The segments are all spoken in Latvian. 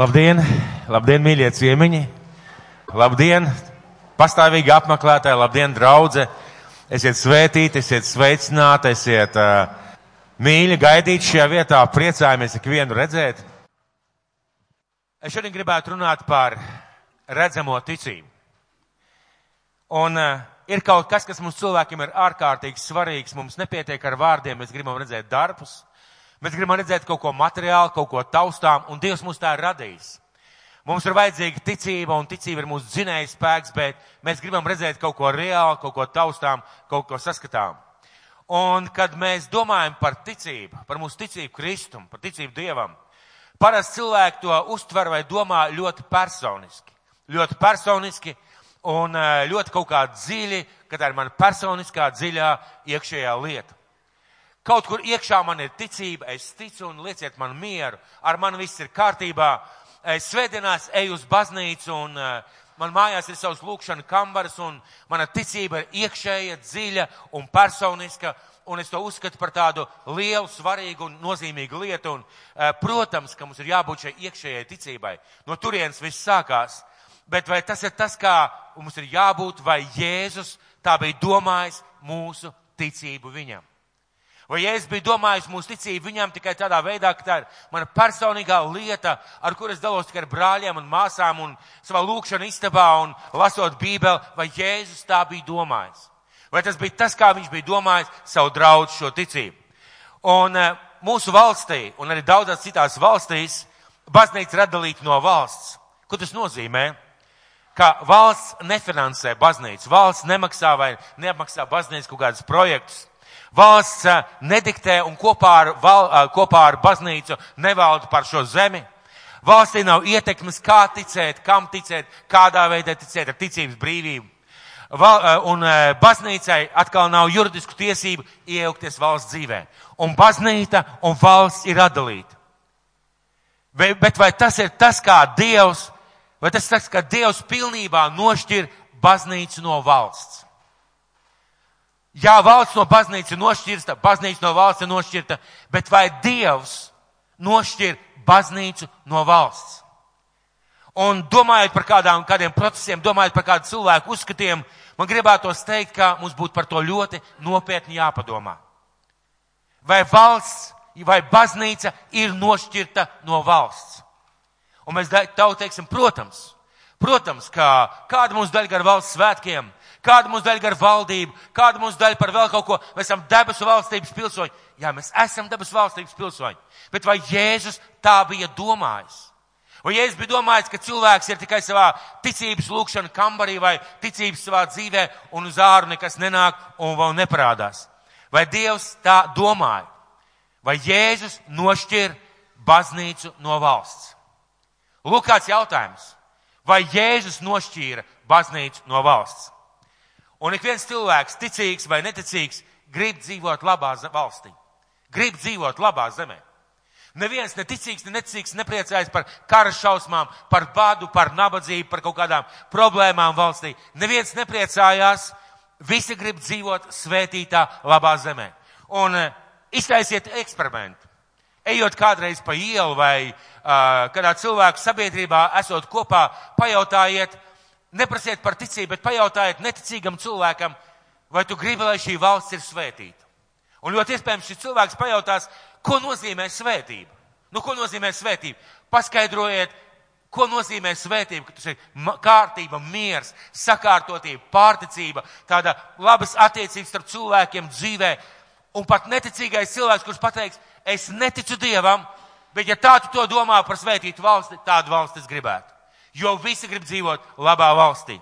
Labdien, labdien, mīļie ciemiņi! Labdien, pastāvīgi apmeklētāji, labdien, draudze! Esiet svētīti, esiet sveicināti, esiet uh, mīļi gaidīti šajā vietā, priecājamies ikvienu redzēt. Es šodien gribētu runāt par redzamo ticību. Un uh, ir kaut kas, kas mums cilvēkiem ir ārkārtīgi svarīgs. Mums nepietiek ar vārdiem, mēs gribam redzēt darbus, mēs gribam redzēt kaut ko materiālu, kaut ko taustām, un Dievs mums tā ir radījis. Mums ir vajadzīga ticība, un ticība ir mūsu dzinējs spēks, bet mēs gribam redzēt kaut ko reāli, kaut ko taustām, kaut ko saskatām. Un kad mēs domājam par ticību, par mūsu ticību Kristum, par ticību Dievam, parasti cilvēki to uztver vai domā ļoti personiski. Ļoti personiski un eh, ļoti kaut kā dziļi, ka tā ir mana personiskā dziļā iekšējā lieta. Kaut kur iekšā man ir ticība, es ticu un lieciet man mieru, ar mani viss ir kārtībā, svētdienās eju uz baznīcu un uh, man mājās ir savs lūkšana kambars un mana ticība ir iekšēja, dziļa un personiska. Un es to uzskatu par tādu lielu, svarīgu un nozīmīgu lietu. Un, uh, protams, ka mums ir jābūt šai iekšējai ticībai. No turienes viss sākās. Bet vai tas ir tas, kā mums ir jābūt, vai Jēzus tā bija domājis mūsu ticību viņam? Vai ja es biju domājis mūsu ticību viņam tikai tādā veidā, ka tā ir mana personīgā lieta, ar kuras dalos tikai ar brāļiem un māsām un savā lūkšana istabā un lasot bībeli, vai Jēzus tā bija domājis? Vai tas bija tas, kā viņš bija domājis savu draudu šo ticību? Un uh, mūsu valstī un arī daudzās citās valstīs baznīca ir atdalīta no valsts. Ko tas nozīmē? Ka valsts nefinansē baznīcu, valsts nemaksā vai neapmaksā baznīcu kaut kādus projektus. Valsts eh, nediktē un kopā ar, val, eh, kopā ar baznīcu nevalda par šo zemi. Valstī nav ietekmes, kā ticēt, kam ticēt, kādā veidā ticēt ar ticības brīvību. Val, eh, un baznīcai atkal nav juridisku tiesību iejaukties valsts dzīvē. Un baznīca un valsts ir atdalīta. Bet vai tas ir tas, kā Dievs, vai tas ir tas, ka Dievs pilnībā nošķir baznīcu no valsts? Jā, valsts no baznīcas ir nošķirta, baznīca no valsts ir nošķirta, bet vai Dievs nošķir baznīcu no valsts? Un domājot par kādām, kādiem procesiem, domājot par kādu cilvēku uzskatiem, man gribētos teikt, ka mums būtu par to ļoti nopietni jāpadomā. Vai valsts, vai baznīca ir nošķirta no valsts? Un mēs tautu teiksim, protams, protams, ka kāda mums daļa gar valsts svētkiem, Kāda mums daļa gar valdību, kāda mums daļa par vēl kaut ko. Mēs esam debesu valstības pilsoņi. Jā, mēs esam debesu valstības pilsoņi. Bet vai Jēzus tā bija domājis? Vai Jēzus bija domājis, ka cilvēks ir tikai savā ticības lūkšana kambarī vai ticības savā dzīvē un uz āru nekas nenāk un vēl neparādās? Vai Dievs tā domāja? Vai Jēzus nošķir baznīcu no valsts? Lūk, kāds jautājums. Vai Jēzus nošķīra baznīcu no valsts? Un ik viens cilvēks, ticīgs vai neticīgs, grib dzīvot labā valstī. Grib dzīvot labā zemē. Neviens neticīgs, ne neticīgs nepriecājas par kara šausmām, par badu, par nabadzību, par kaut kādām problēmām valstī. Neviens nepriecājās, visi grib dzīvot svētītā labā zemē. Un uh, iztaisiet eksperimentu. Ejot kādreiz pa ielu vai kādā cilvēku sabiedrībā, esot kopā, pajautājiet, Neprasiet par ticību, bet pajautājiet neticīgam cilvēkam, vai tu gribi, lai šī valsts ir svētīta. Un ļoti iespējams šis cilvēks pajautās, ko nozīmē svētība. Nu, ko nozīmē svētība? Paskaidrojiet, ko nozīmē svētība, ka tas ir kārtība, miers, sakārtotība, pārticība, tāda labas attiecības starp cilvēkiem dzīvē. Un pat neticīgais cilvēks, kurš pateiks, es neticu Dievam, bet ja tā tu to domā par svētītu valsti, tādu valsti es gribētu. Jo visi grib dzīvot labā valstī.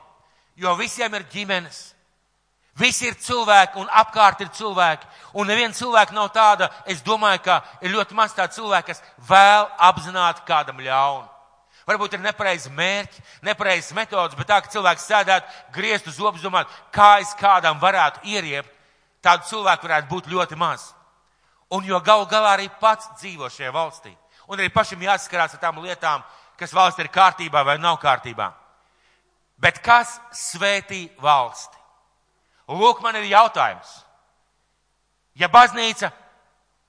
Jo visiem ir ģimenes. Visi ir cilvēki un apkārt ir cilvēki. Un neviena cilvēka nav tāda, es domāju, ka ir ļoti maz tāda cilvēka, kas vēl apzināti kādam ļaunu. Varbūt ir nepareizi mērķi, nepareizs metodas, bet tā, ka cilvēks sēdētu, griezt uz obas, domāt, kā es kādam varētu ieriept, tādu cilvēku varētu būt ļoti maz. Un jo gal galā arī pats dzīvo šajā valstī. Un arī pašam jāsaskarās ar tām lietām, kas valsts ir kārtībā vai nav kārtībā. Bet kas svētī valsti? Lūk, man ir jautājums. Ja baznīca,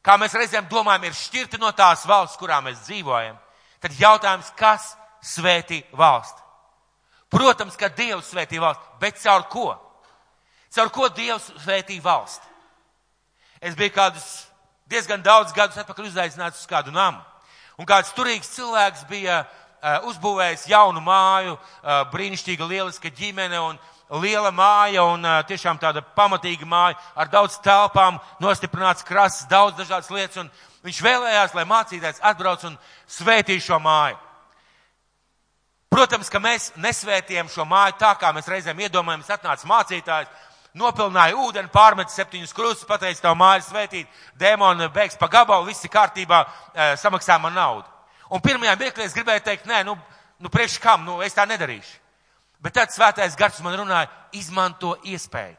kā mēs reizēm domājam, ir šķirta no tās valsts, kurā mēs dzīvojam, Tad jautājums, kas svētī valsti? Protams, ka Dievs svētī valsti, bet caur ko? Caur ko Dievs svētī valsti? Es biju kādus diezgan daudz gadus atpakaļ uzaicināts uz kādu namu. Un kāds turīgs cilvēks bija uh, uzbūvējis jaunu māju, uh, brīnišķīga, lieliska ģimene un liela māja un uh, tiešām tāda pamatīga māja ar daudz telpām, nostiprināts krasts, daudz dažādas lietas. Un viņš vēlējās, lai mācītājs atbrauc un svētī šo māju. Protams, ka mēs nesvētījām šo māju tā, kā mēs reizēm iedomājamies, atnāca mācītājs, nopilnāja ūdeni, pārmet septiņus krustus, pateica, tev māju svētīt, dēmoni beigs pa gabalu, viss ir kārtībā, e, samaksā man naudu. Un pirmajā mirklī es gribēju teikt, nē, nu, nu priekš kam, nu, es tā nedarīšu. Bet tad svētais gars man runāja, izmanto iespēju.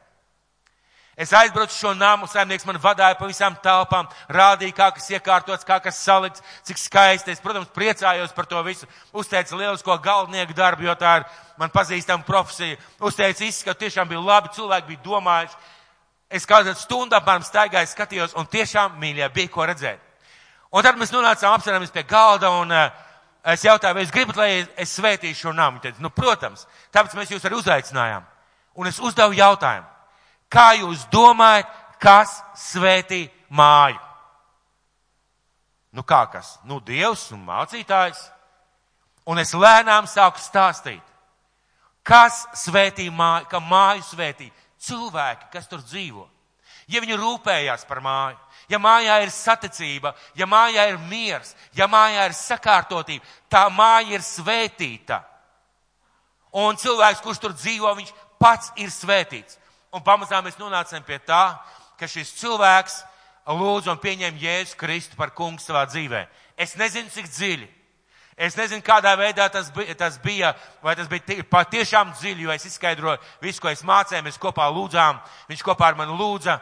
Es aizbraucu šo namu, saimnieks man vadīja pa visām telpām, rādīja, kā kas iekārtots, kā kas salikts, cik skaisti. Es, protams, priecājos par to visu. Uzteicu lielisko galvnieku darbu, jo tā ir man pazīstama profesija. Uzteicu izskatu, tiešām bija labi, cilvēki bija domājuši. Es kādu stundu apmēram staigāju, skatījos, un tiešām, mīļie, bija ko redzēt. Un tad mēs nonācām apsvērāmies pie galda, un uh, es jautāju, vai jūs gribat, lai es svētīšu šo namu? Tad, nu, protams, tāpēc mēs jūs arī uzaicinājām. Un es uzdevu jautājumu. Kā jūs domājat, kas svētī māju? Nu kā kas? Nu Dievs un mācītājs. Un es lēnām sāku stāstīt, kas svētī māju, ka māju svētī cilvēki, kas tur dzīvo. Ja viņi rūpējās par māju, ja mājā ir saticība, ja mājā ir miers, ja mājā ir sakārtotība, tā māja ir svētīta. Un cilvēks, kurš tur dzīvo, viņš pats ir svētīts. Un pamazām mēs nonācām pie tā, ka šis cilvēks lūdz un pieņem Jēzu Kristu par kungu savā dzīvē. Es nezinu, cik dziļi. Es nezinu, kādā veidā tas bija, tas bija vai tas bija patiešām dziļi, jo es izskaidroju visu, ko es mācēju, mēs kopā lūdzām, viņš kopā ar mani lūdza.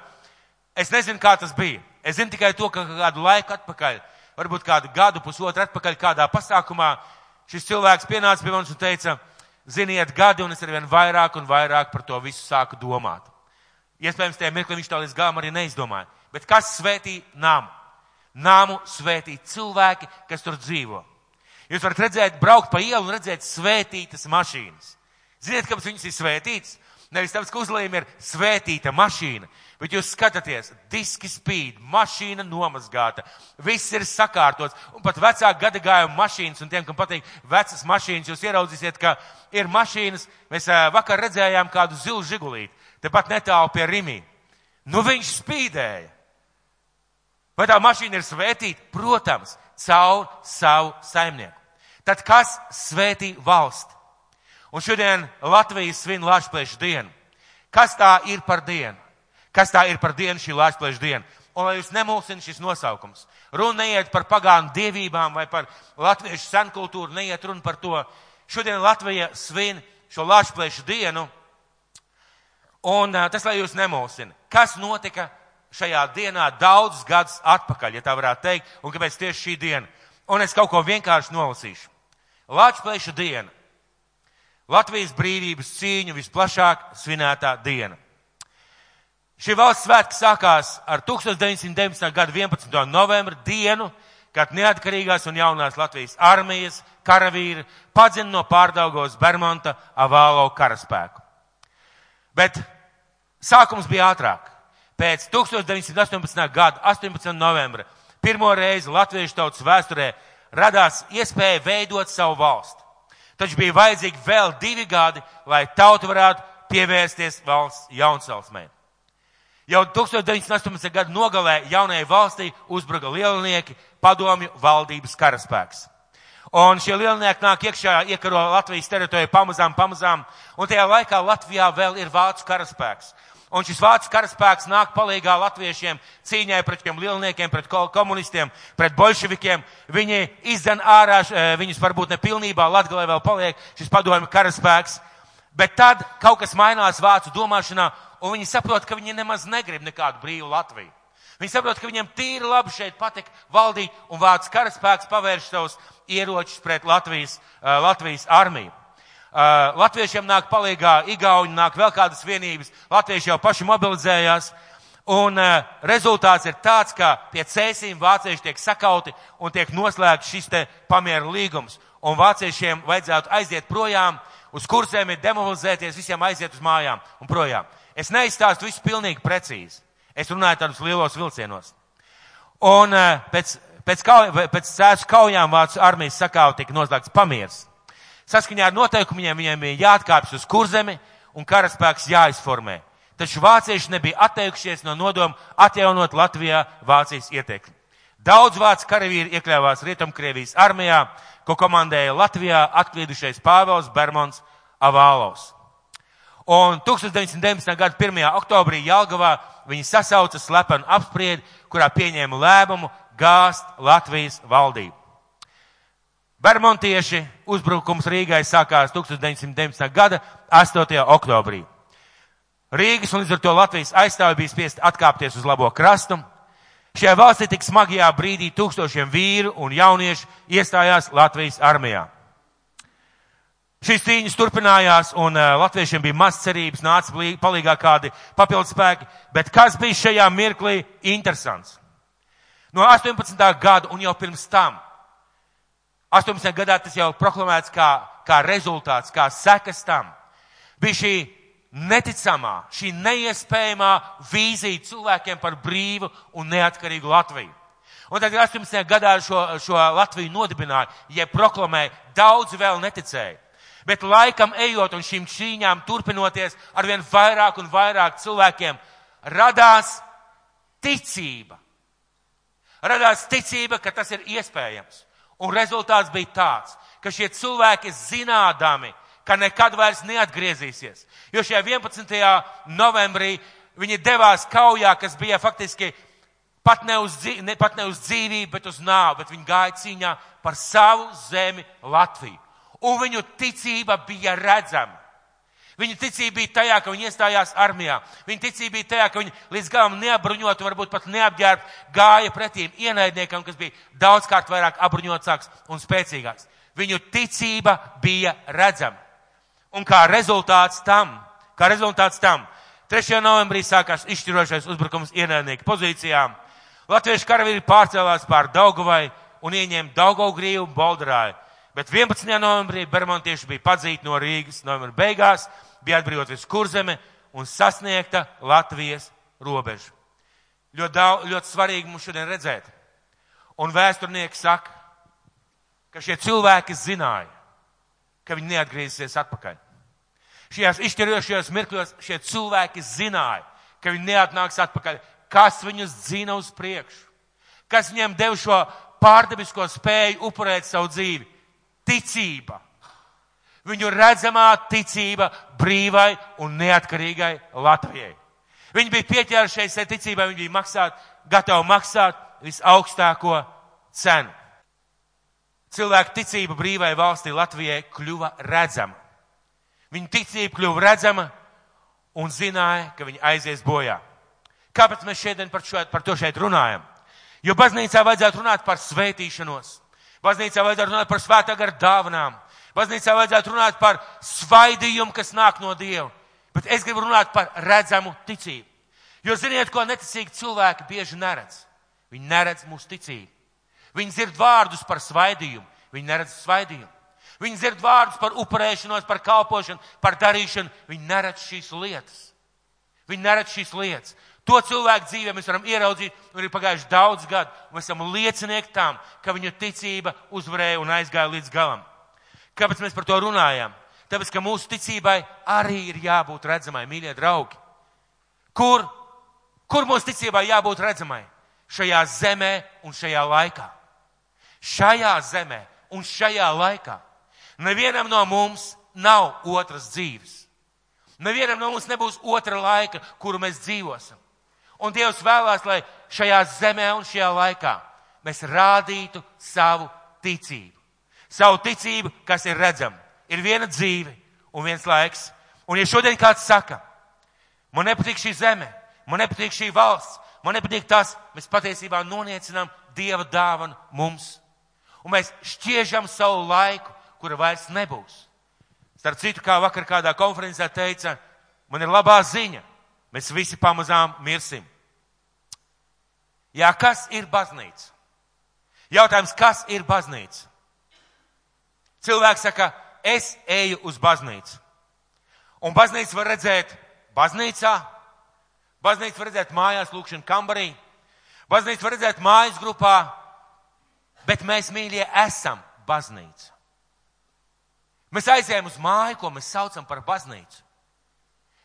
Es nezinu, kā tas bija. Es zinu tikai to, ka kādu laiku atpakaļ, varbūt kādu gadu, pusotru atpakaļ kādā pasākumā, šis cilvēks pienāca pie manis un teica, ziniet, gadi, un es arvien vairāk un vairāk par to visu sāku domāt. Iespējams, tajā mirklī viņš tā līdz galam arī neizdomāja. Bet kas svētī namu? Namu svētī cilvēki, kas tur dzīvo. Jūs varat redzēt, braukt pa ielu un redzēt svētītas mašīnas. Ziniet, kāpēc viņas ir svētītas? Nevis tāpēc, ka uzlījumi ir svētīta mašīna, bet jūs skatāties, diski spīd, mašīna nomazgāta, viss ir sakārtots, un pat vecāku gada gājumu mašīnas, un tiem, kam patīk vecas mašīnas, jūs ieraudzīsiet, ka ir mašīnas, mēs vakar redzējām kādu zilu žigulīti, tepat netālu pie Rimī. Nu viņš spīdēja. Vai tā mašīna ir svētīta? Protams, caur savu saimnieku. Tad kas svētī valsti? Un šodien Latvijas svin Latvijas dienu. Kas tā ir par dienu? Kas tā ir par dienu šī Latvijas diena? Un lai jūs nemulsina šis nosaukums. Runa neiet par pagānu dievībām vai par latviešu senkultūru, neiet runa par to. Šodien Latvija svin šo Latvijas dienu. Un tas, lai jūs nemulsina. Kas notika šajā dienā daudzus gadus atpakaļ, ja tā varētu teikt, un kāpēc tieši šī diena? Un es kaut ko vienkārši nolasīšu. Latvijas diena Latvijas brīvības cīņu visplašāk svinētā diena. Šī valsts svētki sākās ar 1919. gada 11. novembra dienu, kad neatkarīgās un jaunās Latvijas armijas karavīri padzina no pārdaugos Bermonta avālo karaspēku. Bet sākums bija ātrāk. Pēc 1918. gada 18. novembra pirmo reizi latviešu tautas vēsturē radās iespēja veidot savu valsti. Taču bija vajadzīgi vēl divi gadi, lai tauta varētu pievērsties valsts jaunsaucmē. Jau 1918. gada nogalē jaunajai valstī uzbruka lielnieki, padomju valdības karaspēks. Un šie lielnieki nāk iekšā, iekaro Latvijas teritoriju pamazām, pamazām, un tajā laikā Latvijā vēl ir vācu karaspēks. Un šis vācu karaspēks nāk palīgā latviešiem cīņai pret šiem lielniekiem, pret komunistiem, pret bolševikiem. Viņi izdzen ārā, eh, viņus varbūt nepilnībā, Latgalē vēl paliek šis padomju karaspēks. Bet tad kaut kas mainās vācu domāšanā, un viņi saprot, ka viņi nemaz negrib nekādu brīvu Latviju. Viņi saprot, ka viņiem tīri labi šeit patik valdīt, un vācu karaspēks pavērš savus ieročus pret Latvijas, uh, Latvijas armiju. Uh, latviešiem nāk palīgā, igauņi nāk vēl kādas vienības, latvieši jau paši mobilizējās, Un uh, rezultāts ir tāds, ka pie cēsīm vācieši tiek sakauti un tiek noslēgts šis te pamieru līgums. Un vāciešiem vajadzētu aiziet projām, uz kursiem ir demobilizēties, visiem aiziet uz mājām un projām. Es neizstāstu visu pilnīgi precīzi. Es runāju tādus lielos vilcienos. Un uh, pēc, pēc, kauj, pēc cēsu kaujām vācu armijas sakauti tika noslēgts pamieris. Saskaņā ar noteikumiem viņiem bija jāatkāpjas uz kurzemi un karaspēks jāizformē. Taču vācieši nebija atteikušies no nodoma atjaunot Latvijā Vācijas ietekmi. Daudz vācu karavīri iekļāvās Rietumkrievijas armijā, ko komandēja Latvijā atklīdušais Pāvels Bermons Avālovs. Un 1919. gada 1. oktobrī Jelgavā viņi sasauca slepenu apspriedi, kurā pieņēma lēmumu gāzt Latvijas valdību. Bermontieši uzbrukums Rīgai sākās 1919. gada 8. oktobrī. Rīgas un līdz ar to Latvijas aizstāvi bija spiest atkāpties uz labo krastu. Šajā valstī tik smagajā brīdī tūkstošiem vīru un jauniešu iestājās Latvijas armijā. Šīs cīņas turpinājās, un uh, latviešiem bija maz cerības, nāca palīgā kādi papildus spēki, bet kas bija šajā mirklī interesants? No 18. gada un jau pirms tam 18. gadā tas jau proklamēts kā, kā rezultāts, kā sekas tam. Bija šī neticamā, šī neiespējamā vīzija cilvēkiem par brīvu un neatkarīgu Latviju. Un tad 18. gadā šo, šo Latviju nodibināja, ja proklamēja, daudzi vēl neticēja. Bet laikam ejot un šīm cīņām turpinoties, arvien vairāk un vairāk cilvēkiem radās ticība. Radās ticība, ka tas ir iespējams. Un rezultāts bija tāds, ka šie cilvēki zinādami, ka nekad vairs neatgriezīsies. Jo šajā 11. novembrī viņi devās kaujā, kas bija faktiski pat ne uz, ne, pat ne uz dzīvību, bet uz nāvu, bet viņi gāja cīņā par savu zemi Latviju. Un viņu ticība bija redzama. Viņa ticība bija tajā, ka viņi iestājās armijā. Viņa ticība bija tajā, ka viņi līdz galam neapbruņot, varbūt pat neapģērbt, gāja pretīm ienaidniekam, kas bija daudzkārt vairāk apbruņotāks un spēcīgāks. Viņu ticība bija redzama. Un kā rezultāts tam, kā rezultāts tam, 3. novembrī sākās izšķirošais uzbrukums ienaidnieku pozīcijām. Latviešu karavīri pārcēlās pār Daugavai un ieņēma Daugavgrīvu un Boldarāju. Bet 11. novembrī Bermontieši bija padzīti no Rīgas novembra beigās bija atbrīvot visu kurzeme un sasniegta Latvijas robeža. Ļoti, daudz, ļoti svarīgi mums šodien redzēt. Un vēsturnieki saka, ka šie cilvēki zināja, ka viņi neatgriezīsies atpakaļ. Šajās izšķirošajos mirkļos šie cilvēki zināja, ka viņi neatnāks atpakaļ. Kas viņus dzina uz priekšu? Kas viņiem deva šo pārdabisko spēju upurēt savu dzīvi? Ticība viņu redzamā ticība brīvai un neatkarīgai Latvijai. Viņi bija pieķērušies šai ticībai, viņi bija maksāt, gatavi maksāt visaugstāko cenu. Cilvēku ticība brīvai valstī Latvijai kļuva redzama. Viņa ticība kļuva redzama un zināja, ka viņa aizies bojā. Kāpēc mēs šodien par, šo, par to šeit runājam? Jo baznīcā vajadzētu runāt par svētīšanos. Baznīcā vajadzētu runāt par svētā gara dāvanām. Baznīcā vajadzētu runāt par svaidījumu, kas nāk no Dieva. Bet es gribu runāt par redzamu ticību. Jo ziniet, ko neticīgi cilvēki bieži neredz. Viņi neredz mūsu ticību. Viņi dzird vārdus par svaidījumu, viņi neredz svaidījumu. Viņi dzird vārdus par upurēšanos, par kalpošanu, par darīšanu. Viņi neredz šīs lietas. Viņi neredz šīs lietas. To cilvēku dzīvē mēs varam ieraudzīt, un ir pagājuši daudz gadu, un mēs esam liecinieki tam, ka viņu ticība uzvarēja un aizgāja līdz galam. Kāpēc mēs par to runājam? Tāpēc, ka mūsu ticībai arī ir jābūt redzamai, mīļie draugi. Kur, kur mūsu ticībai jābūt redzamai? Šajā zemē un šajā laikā. Šajā zemē un šajā laikā. Nevienam no mums nav otras dzīves. Nevienam no mums nebūs otra laika, kuru mēs dzīvosim. Un Dievs vēlās, lai šajā zemē un šajā laikā mēs rādītu savu ticību savu ticību, kas ir redzama. Ir viena dzīve un viens laiks. Un ja šodien kāds saka, man nepatīk šī zeme, man nepatīk šī valsts, man nepatīk tas, mēs patiesībā noniecinām Dieva dāvanu mums. Un mēs šķiežam savu laiku, kura vairs nebūs. Starp citu, kā vakar kādā konferencē teica, man ir labā ziņa, mēs visi pamazām mirsim. Jā, kas ir baznīca? Jautājums, kas ir baznīca? Cilvēks saka, es eju uz baznīcu. Un baznīcu var redzēt baznīcā, baznīcu var redzēt mājās, lūkšana kambarī, baznīcu var redzēt mājas grupā, bet mēs, mīļie, esam baznīca. Mēs aizējām uz māju, ko mēs saucam par baznīcu.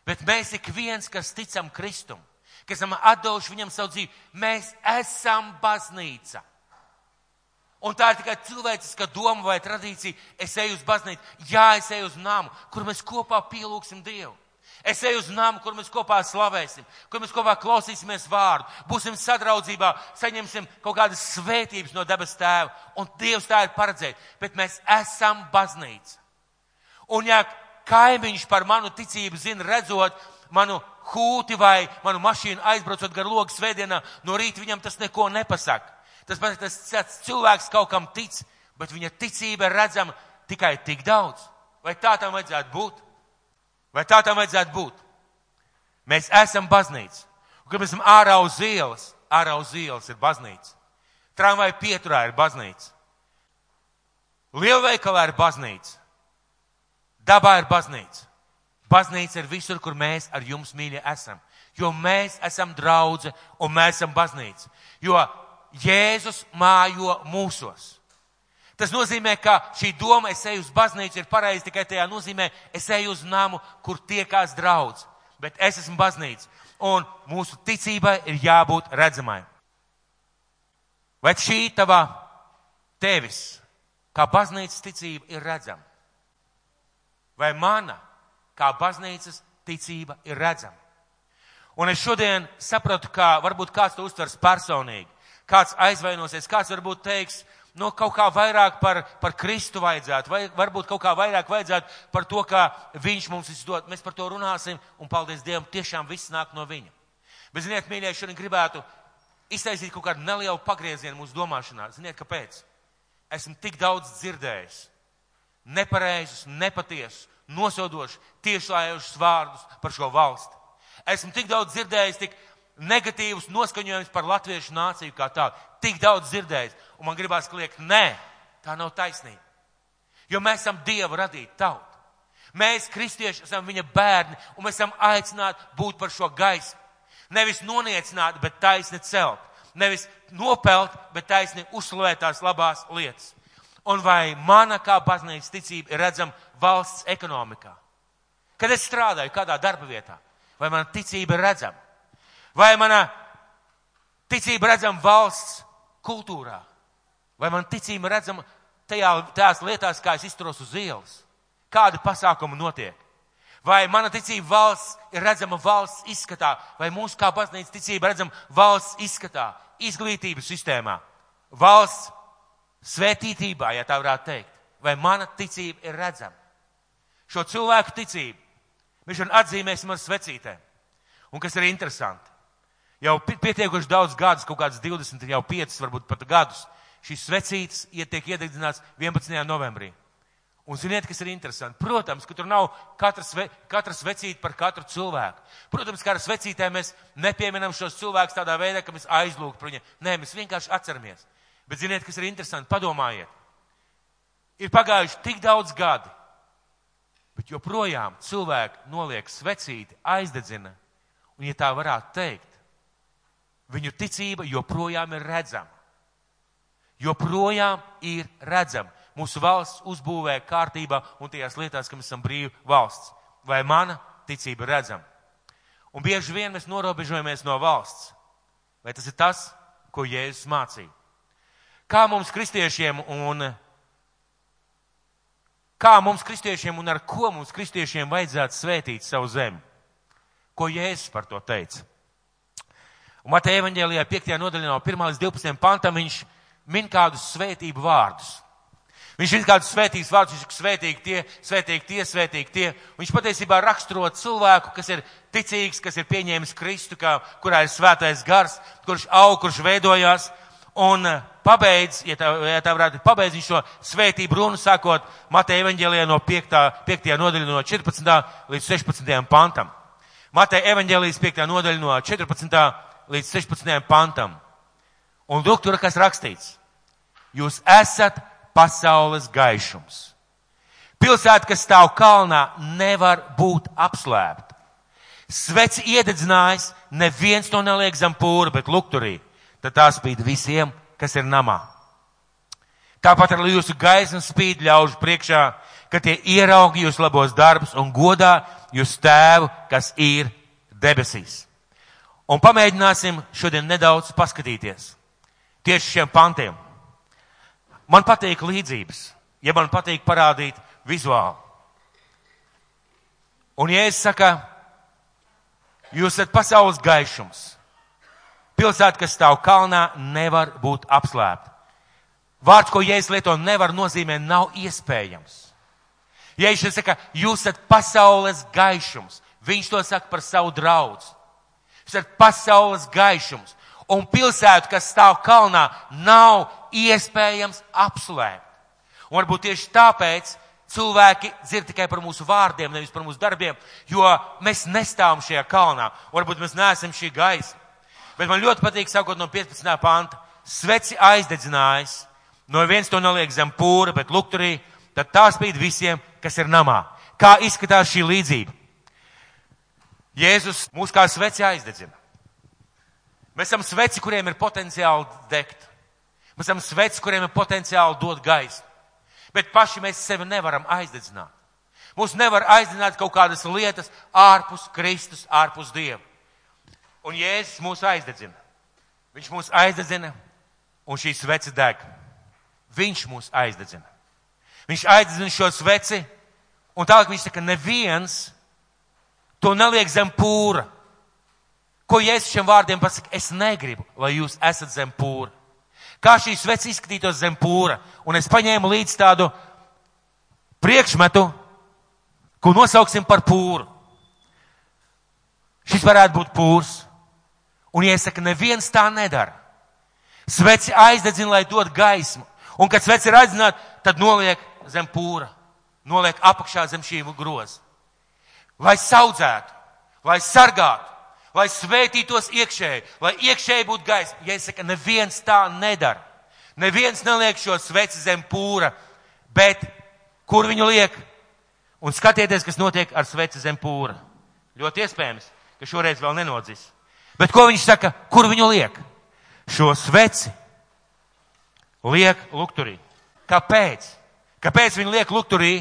Bet mēs ik viens, kas ticam Kristum, kas esam atdevuši viņam savu dzīvi, mēs esam baznīca. Un tā ir tikai cilvēciska doma vai tradīcija. Es eju uz baznīcu, jā, es eju uz namu, kur mēs kopā pielūgsim Dievu. Es eju uz namu, kur mēs kopā slavēsim, kur mēs kopā klausīsimies vārdu, būsim sadraudzībā, saņemsim kaut kādas svētības no debes tēva. Un Dievs tā ir paredzējis, bet mēs esam baznīca. Un ja kaimiņš par manu ticību zina, redzot manu hūti vai manu mašīnu aizbraucot gar logu svētdienā, no rīta viņam tas neko nepasaka. Tas pats, tas cilvēks kaut kam tic, bet viņa ticība ir redzama tikai tik daudz. Vai tā tam vajadzētu būt? Vai tā tam vajadzētu būt? Mēs esam baznīca. Un, kad mēs esam ārā uz ielas, ārā uz ielas ir baznīca. Tramvai pieturā ir baznīca. Lielveikalā ir baznīca. Dabā ir baznīca. Baznīca ir visur, kur mēs ar jums mīļi esam. Jo mēs esam draudze un mēs esam baznīca. Jo Jēzus mājo mūsos. Tas nozīmē, ka šī doma, es eju uz baznīcu, ir pareizi tikai tajā nozīmē, es eju uz namu, kur tiekās draudz. Bet es esmu baznīca. Un mūsu ticībai ir jābūt redzamai. Vai šī tava tevis, kā baznīcas ticība, ir redzama? Vai mana, kā baznīcas ticība, ir redzama? Un es šodien sapratu, ka varbūt kāds to uztvers personīgi kāds aizvainosies, kāds varbūt teiks, nu, kaut kā vairāk par, par Kristu vajadzētu, vai varbūt kaut kā vairāk vajadzētu par to, kā Viņš mums izdod. Mēs par to runāsim, un paldies Dievam, tiešām viss nāk no Viņa. Bet, ziniet, mīļie, šodien gribētu iztaisīt kaut kādu nelielu pagriezienu mūsu domāšanā. Ziniet, kāpēc? Esmu tik daudz dzirdējis nepareizus, nepatiesus, nosodošus, tiešlājošus vārdus par šo valsti. Esmu tik daudz dzirdējis, tik negatīvus noskaņojumus par latviešu nāciju kā tādu. Tik daudz dzirdējis, un man gribās kliegt, nē, tā nav taisnība. Jo mēs esam Dieva radīta tauta. Mēs, kristieši, esam viņa bērni, un mēs esam aicināti būt par šo gaismu. Nevis noniecināt, bet taisni celt. Nevis nopelt, bet taisni uzslavēt tās labās lietas. Un vai mana kā baznīcas ticība ir redzama valsts ekonomikā? Kad es strādāju kādā darba vietā, vai mana ticība ir redzama? Vai mana ticība redzama valsts kultūrā? Vai man ticība redzama tajā, tajās lietās, kā es izturos uz ielas? Kādi pasākumi notiek? Vai mana ticība valsts ir redzama valsts izskatā, vai mūsu kā baznīca ticība redzama valsts izskatā, izglītības sistēmā, valsts svētītībā, ja tā varētu teikt? Vai mana ticība ir redzama? Šo cilvēku ticību mēs šodien atzīmēsim ar svecītēm. Un kas ir interesanti, jau pietiekuši daudz gadus, kaut kāds 20, jau 5, varbūt pat gadus, šīs svecītes tiek iedegdzināts 11. novembrī. Un ziniet, kas ir interesanti? Protams, ka tur nav katras, katras vecīte par katru cilvēku. Protams, ka ar svecītēm mēs nepieminam šos cilvēkus tādā veidā, ka mēs aizlūgtu par viņiem. Nē, mēs vienkārši atceramies. Bet ziniet, kas ir interesanti? Padomājiet. Ir pagājuši tik daudz gadi, bet joprojām cilvēki noliek svecīti, aizdedzina. Un, ja tā varētu teikt, Viņu ticība joprojām ir redzama. Joprojām ir redzama. Mūsu valsts uzbūvē kārtībā un tajās lietās, ka mēs esam brīvi valsts. Vai mana ticība ir redzama? Un bieži vien mēs norobežojamies no valsts. Vai tas ir tas, ko Jēzus mācīja? Kā mums kristiešiem un kā mums kristiešiem un ar ko mums kristiešiem vajadzētu svētīt savu zemi? Ko Jēzus par to teica? Un Mateja evaņģēlijā 5. nodaļā no 1 līdz 12 pantam viņš min kādus svētību vārdus. Viņš ir kādus svētīgus vārdus, viņš ir svētīgi tie, svētīgi tie, svētīgi tie. Viņš patiesībā raksturo cilvēku, kas ir ticīgs, kas ir pieņēmis Kristu, kā, kurā ir svētais gars, kurš aug, kurš veidojās. Un eh, pabeidz, ja tā, ja tā varētu pabeidz šo svētību runu, sākot Mateja evaņģēlijā no 5. 5. nodaļa no 14. līdz 16. pantam. Mateja evaņģēlijas 5. nodaļa no 14 līdz 16. pantam. Un lūk, tur kas rakstīts. Jūs esat pasaules gaišums. Pilsēta, kas stāv kalnā, nevar būt apslēpta. Sveci iededzinājis, neviens to neliek zem pūra, bet lukturī. Tad tā spīd visiem, kas ir namā. Tāpat arī jūsu gaisma spīd ļaužu priekšā, ka tie ieraugi jūs labos darbus un godā jūs tēvu, kas ir debesīs. Un pamēģināsim šodien nedaudz paskatīties tieši šiem pantiem. Man patīk līdzības, ja man patīk parādīt vizuāli. Un ja es saku, jūs esat pasaules gaišums, pilsēta, kas stāv kalnā, nevar būt apslēpta. Vārds, ko Jēzus lieto, nevar nozīmē nav iespējams. Jēzus saka, jūs esat pasaules gaišums. Viņš to saka par savu draugu. Jūs esat pasaules gaišums. Un pilsētu, kas stāv kalnā, nav iespējams apslēpt. Un varbūt tieši tāpēc cilvēki dzird tikai par mūsu vārdiem, nevis par mūsu darbiem, jo mēs nestāvam šajā kalnā. Varbūt mēs neesam šī gaisa. Bet man ļoti patīk, sākot no 15. panta, sveci aizdedzinājis No viens to neliek zem pūra, bet lukturī, tad tā spīd visiem, kas ir namā. Kā izskatās šī līdzība? Jēzus mūs kā sveci aizdedzina. Mēs esam sveci, kuriem ir potenciāli degt. Mēs esam sveci, kuriem ir potenciāli dot gaisu. Bet paši mēs sevi nevaram aizdedzināt. Mūs nevar aizdedzināt kaut kādas lietas ārpus Kristus, ārpus Dieva. Un Jēzus mūs aizdedzina. Viņš mūs aizdedzina, un šī svece deg. Viņš mūs aizdedzina. Viņš aizdedzina šo sveci, un tālāk viņš saka, neviens to neliek zem pūra. Ko Jēzus šiem vārdiem pasaka? Es negribu, lai jūs esat zem pūra. Kā šī sveci izskatītos zem pūra? Un es paņēmu līdz tādu priekšmetu, ko nosauksim par pūru. Šis varētu būt pūrs. Un, saku, neviens tā nedara, sveci aizdedzina, lai dod gaismu. Un, kad sveci ir aizdzināta, tad noliek zem pūra, noliek apakšā zem šī groza. Lai saudzētu, lai sargātu, lai svētītos iekšēji, lai iekšēji būtu es saku, neviens tā nedara. Neviens neliek šo sveci zem pūra, bet kur viņu liek? Un skatieties, kas notiek ar sveci zem pūra. Ļoti iespējams, ka šoreiz vēl nenodzis. Bet ko viņš saka, kur viņu liek? Šo sveci liek lukturī. Kāpēc? Kāpēc viņi liek lukturī?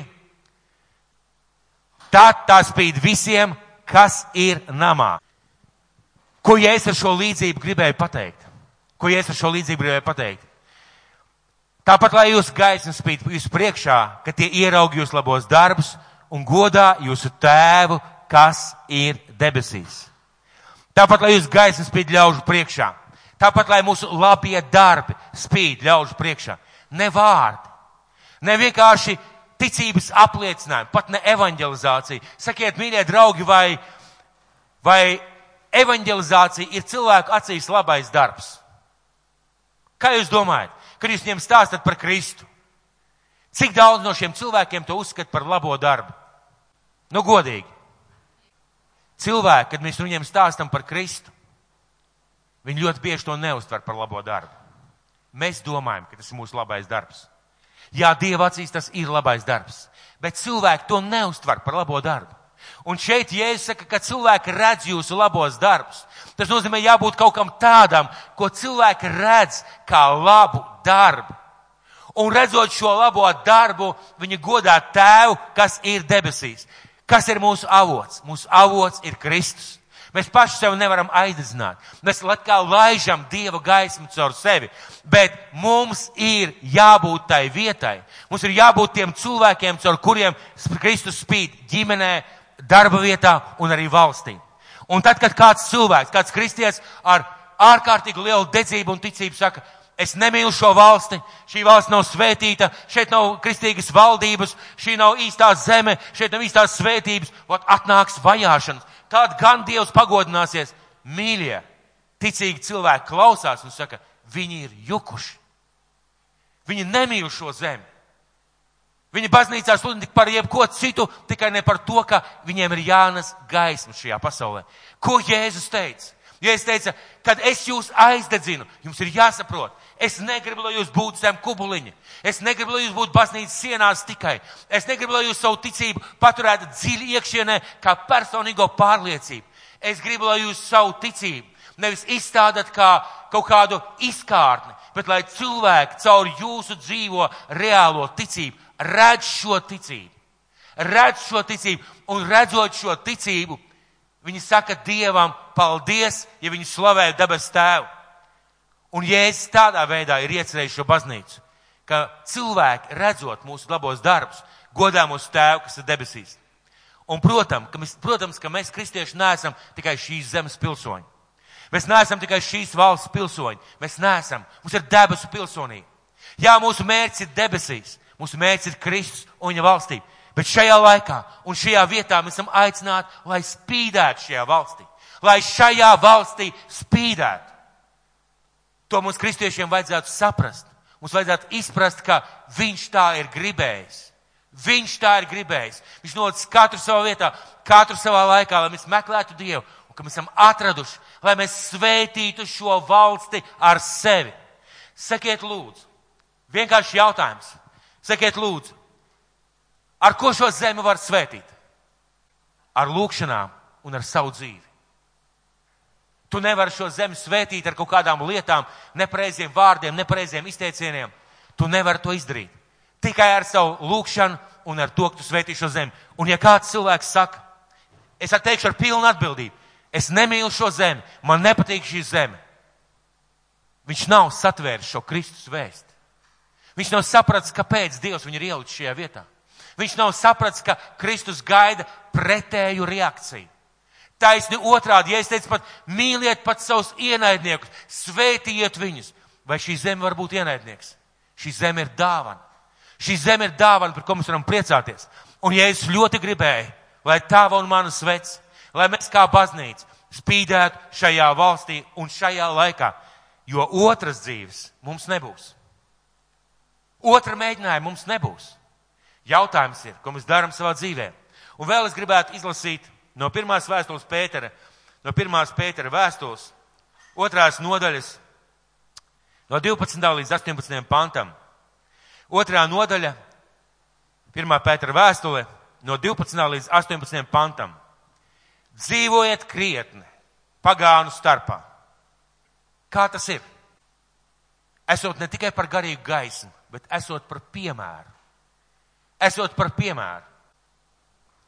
Tad tā spīd visiem, kas ir namā. Ko Jēzus ar šo līdzību gribēja pateikt? Ko Jēzus ar šo līdzību gribēja pateikt? Tāpat, lai jūs gaisma spīd jūsu priekšā, ka tie ieraug jūs labos darbus un godā jūsu tēvu, kas ir debesīs. Tāpat, lai jūs gaisma spīd ļaužu priekšā, Tāpat, lai mūsu labie darbi spīd ļaužu priekšā. Ne vārdi, ne vienkārši ticības apliecinājumi, pat ne evanģelizācija. Sakiet, mīļie draugi, vai, vai evanģelizācija ir cilvēku acīs labais darbs? Kā jūs domājat, kad jūs viņiem stāstat par Kristu? Cik daudz no šiem cilvēkiem to uzskata par labo darbu? Nu, godīgi. Cilvēki, kad mēs viņiem stāstam par Kristu, Viņi ļoti bieži to neuztver par labo darbu. Mēs domājam, ka tas ir mūsu labais darbs. Jā, Dieva acīs tas ir labais darbs, bet cilvēki to neuztver par labo darbu. Un šeit Jēzus saka, ka cilvēki redz jūsu labos darbus. Tas nozīmē jābūt kaut kam tādam, ko cilvēki redz kā labu darbu. Un redzot šo labo darbu, viņi godā tēvu, kas ir debesīs. Kas ir mūsu avots? Mūsu avots ir Kristus. Mēs paši sev nevaram aizdzināt. Mēs kā laižam Dieva gaismu caur sevi. Bet mums ir jābūt tai vietai. Mums ir jābūt tiem cilvēkiem, caur kuriem Kristus spīd ģimenē, darba vietā un arī valstī. Un tad, kad kāds cilvēks, kāds kristietis ar ārkārtīgi lielu dedzību un ticību saka, es nemīlu šo valsti, šī valsts nav svētīta, šeit nav kristīgas valdības, šī nav īstā zeme, šeit nav īstās svētības, ot atnāks vajāšanas tad gan Dievs pagodināsies. Mīļie, ticīgi cilvēki klausās un saka, viņi ir jukuši. Viņi nemīl šo zemi. Viņi baznīcā sludina par jebko citu, tikai ne par to, ka viņiem ir jānes gaisma šajā pasaulē. Ko Jēzus teica? Ja es teicu, kad es jūs aizdedzinu, jums ir jāsaprot, es negribu, lai jūs būtu zem kubuliņa. Es negribu, lai jūs būtu baznīcas sienās tikai. Es negribu, lai jūs savu ticību paturētu dziļi iekšienē kā personīgo pārliecību. Es gribu, lai jūs savu ticību nevis izstādat kā kaut kādu izkārtni, bet lai cilvēki caur jūsu dzīvo reālo ticību redz šo ticību. Redz šo ticību un redzot šo ticību, viņi saka Dievam paldies, ja viņi slavē debes tēvu. Un Jēzus tādā veidā ir iecerējis šo baznīcu, ka cilvēki redzot mūsu labos darbus, godā mūsu tēvu, kas ir debesīs. Un, protams, ka mēs, protams, ka mēs kristieši neesam tikai šīs zemes pilsoņi. Mēs neesam tikai šīs valsts pilsoņi. Mēs neesam. Mums ir debesu pilsonība. Jā, mūsu mērķis ir debesīs. Mūsu mērķis ir Kristus un viņa valstība. Bet šajā laikā un šajā vietā mēs esam aicināti, lai spīdētu šajā valstī. Lai šajā valstī spīdētu. To mums kristiešiem vajadzētu saprast. Mums vajadzētu izprast, ka viņš tā ir gribējis. Viņš tā ir gribējis. Viņš nolicis katru savā vietā, katru savā laikā, lai mēs meklētu Dievu un ka mēs esam atraduši, lai mēs svētītu šo valsti ar sevi. Sakiet lūdzu, vienkārši jautājums. Sakiet lūdzu, ar ko šo zemi var svētīt? Ar lūkšanām un ar savu dzīvi. Tu nevari šo zemi svētīt ar kaut kādām lietām, nepareiziem vārdiem, nepareiziem izteicieniem. Tu nevari to izdarīt. Tikai ar savu lūkšanu un ar to, ka tu svētī šo zemi. Un ja kāds cilvēks saka, es atteikšu ar pilnu atbildību, Es nemīlu šo zemi, man nepatīk šī zeme. Viņš nav satvēris šo Kristus vēstu. Viņš nav sapratis, kāpēc Dievs viņu ir ielicis šajā vietā. Viņš nav sapratis, ka Kristus gaida pretēju reakciju. Taisni otrādi, ja es teicu pat mīliet pat savus ienaidniekus, svētījiet viņus, vai šī zeme var būt ienaidnieks? Šī zeme ir dāvana. Šī zeme ir dāvana, par ko mēs varam priecāties. Un ja es ļoti gribēju, lai tava un mana svets lai mēs kā baznīca spīdētu šajā valstī un šajā laikā, jo otras dzīves mums nebūs. Otra mēģinājuma mums nebūs. Jautājums ir, ko mēs darām savā dzīvē. Un vēl es gribētu izlasīt no pirmās vēstules Pētera, no pirmās Pētera vēstules, otrās nodaļas, no 12. līdz 18. pantam. Otrā nodaļa, pirmā Pētera vēstule, no 12. līdz 18. pantam. Dzīvojiet krietni pagānu starpā. Kā tas ir? Esot ne tikai par garīgu gaismu, bet esot par piemēru. Esot par piemēru.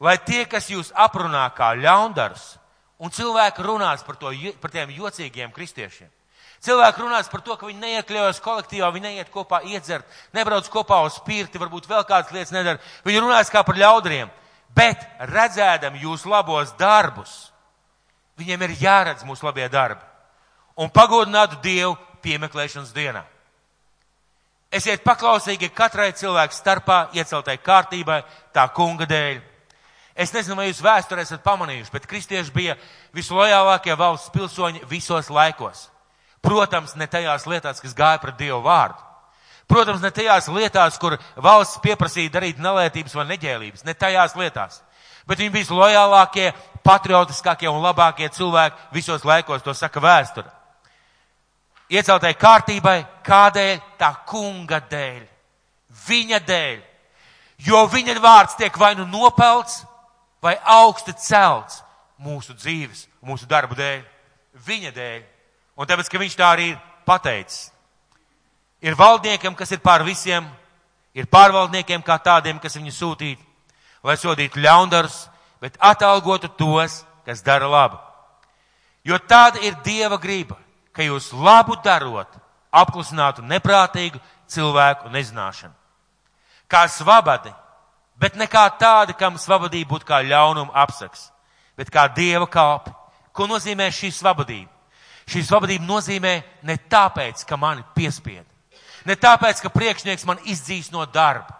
Lai tie, kas jūs aprunā kā ļaundars, un cilvēki runās par, to, par tiem jocīgiem kristiešiem. Cilvēki runās par to, ka viņi neiekļaujas kolektīvā, viņi neiet kopā iedzert, nebrauc kopā uz spirti, varbūt vēl kādas lietas nedara. Viņi runās kā par ļaudriem bet redzēdam jūs labos darbus, viņiem ir jāredz mūsu labie darbi un pagodinātu Dievu piemeklēšanas dienā. Esiet paklausīgi katrai cilvēku starpā ieceltai kārtībai tā kunga dēļ. Es nezinu, vai jūs vēsturē esat pamanījuši, bet kristieši bija vislojālākie valsts pilsoņi visos laikos. Protams, ne tajās lietās, kas gāja pret Dievu vārdu. Protams, ne tajās lietās, kur valsts pieprasīja darīt nelētības vai neģēlības, ne tajās lietās. Bet viņi bija lojālākie, patriotiskākie un labākie cilvēki visos laikos, to saka vēsture. Ieceltai kārtībai, kādēļ? Tā kunga dēļ. Viņa dēļ. Jo viņa vārds tiek vai nu nopelts, vai augsti celts mūsu dzīves, mūsu darbu dēļ. Viņa dēļ. Un tāpēc, ka viņš tā arī ir pateicis. Ir valdniekiem, kas ir pār visiem, ir pārvaldniekiem kā tādiem, kas viņu sūtīt, lai sodītu ļaundarus, bet atalgotu tos, kas dara labu. Jo tāda ir Dieva grība, ka jūs labu darot, apklusinātu neprātīgu cilvēku nezināšanu. Kā svabadi, bet ne kā tādi, kam svabadība būtu kā ļaunuma apsaks, bet kā Dieva kalpi. Ko nozīmē šī svabadība? Šī svabadība nozīmē ne tāpēc, ka mani piespied, Ne tāpēc, ka priekšnieks man izdzīs no darba.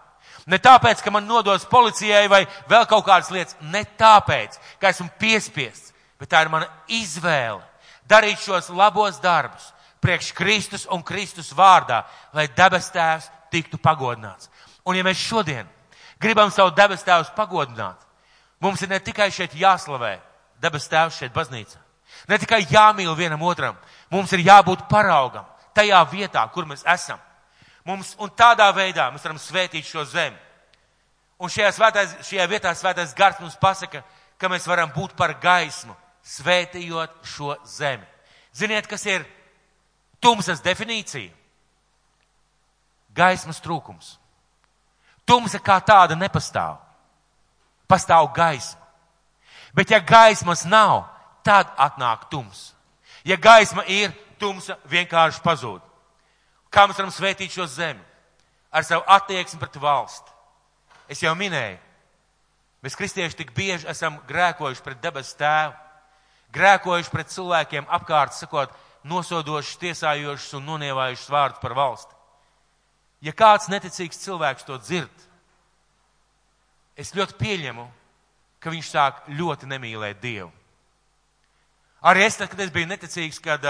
Ne tāpēc, ka man nodos policijai vai vēl kaut kādas lietas. Ne tāpēc, ka esmu piespiests, bet tā ir mana izvēle darīt šos labos darbus priekš Kristus un Kristus vārdā, lai debes tēvs tiktu pagodināts. Un ja mēs šodien gribam savu debes tēvs pagodināt, mums ir ne tikai šeit jāslavē debes tēvs šeit baznīcā, Ne tikai jāmīl vienam otram, mums ir jābūt paraugam tajā vietā, kur mēs esam. Mums, un tādā veidā mēs varam svētīt šo zemi. Un šajā, svētais, šajā vietā svētais gars mums pasaka, ka mēs varam būt par gaismu, svētījot šo zemi. Ziniet, kas ir tumsas definīcija? Gaismas trūkums. Tumsa kā tāda nepastāv. Pastāv gaisma. Bet ja gaismas nav, tad atnāk tums. Ja gaisma ir, tumsa vienkārši pazūd. Kā mēs varam svētīt šo zemi? Ar savu attieksmi pret valsti. Es jau minēju, mēs kristieši tik bieži esam grēkojuši pret debesu tēvu, grēkojuši pret cilvēkiem apkārt, sakot, nosodošus, tiesājošus un nonievājušus vārdus par valsti. Ja kāds neticīgs cilvēks to dzird, es ļoti pieņemu, ka viņš sāk ļoti nemīlēt Dievu. Arī es, tad, kad es biju neticīgs, kad,